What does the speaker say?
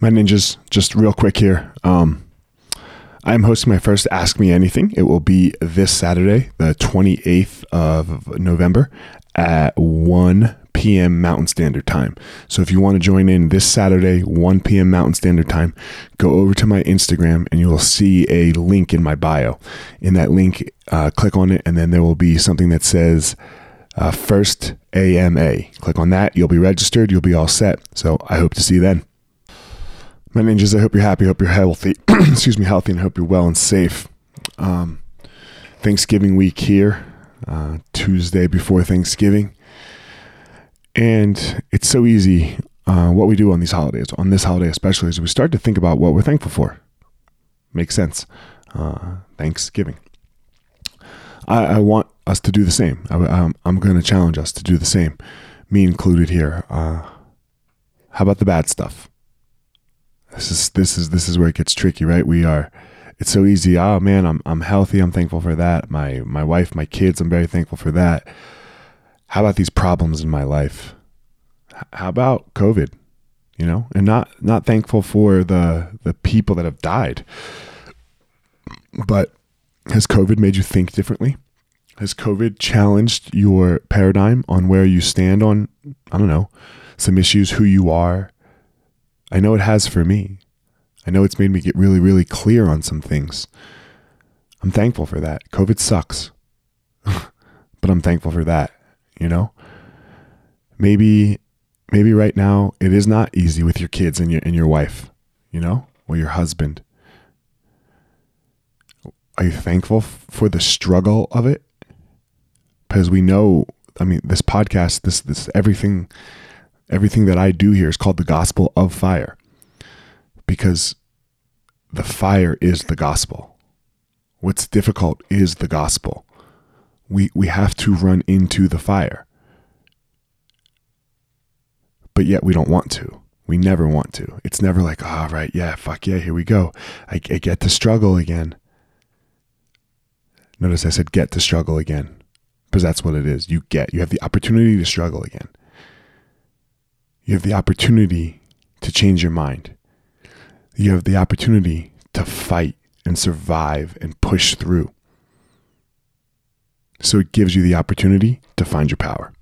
My ninjas, just real quick here. Um, I'm hosting my first Ask Me Anything. It will be this Saturday, the 28th of November at 1 p.m. Mountain Standard Time. So if you want to join in this Saturday, 1 p.m. Mountain Standard Time, go over to my Instagram and you will see a link in my bio. In that link, uh, click on it, and then there will be something that says uh, First AMA. Click on that. You'll be registered. You'll be all set. So I hope to see you then. My ninjas, I hope you're happy. Hope you're healthy. Excuse me, healthy, and hope you're well and safe. Um, Thanksgiving week here, uh, Tuesday before Thanksgiving. And it's so easy. Uh, what we do on these holidays, on this holiday especially, is we start to think about what we're thankful for. Makes sense. Uh, Thanksgiving. I, I, want us to do the same. I, am I'm going to challenge us to do the same, me included here. Uh, how about the bad stuff? This is this is this is where it gets tricky, right? We are. It's so easy. Oh man, I'm I'm healthy. I'm thankful for that. My my wife, my kids. I'm very thankful for that. How about these problems in my life? How about COVID? You know, and not not thankful for the the people that have died. But has COVID made you think differently? Has COVID challenged your paradigm on where you stand on I don't know, some issues, who you are? I know it has for me. I know it's made me get really, really clear on some things. I'm thankful for that. COVID sucks, but I'm thankful for that you know? Maybe maybe right now it is not easy with your kids and your and your wife, you know, or your husband. Are you thankful for the struggle of it? Because we know, I mean, this podcast, this this everything everything that I do here is called the gospel of fire. Because the fire is the gospel. What's difficult is the gospel we we have to run into the fire. But yet we don't want to. We never want to. It's never like, all oh, right, yeah, fuck yeah, here we go. I, I get to struggle again. Notice I said get to struggle again because that's what it is. You get, you have the opportunity to struggle again. You have the opportunity to change your mind. You have the opportunity to fight and survive and push through. So it gives you the opportunity to find your power.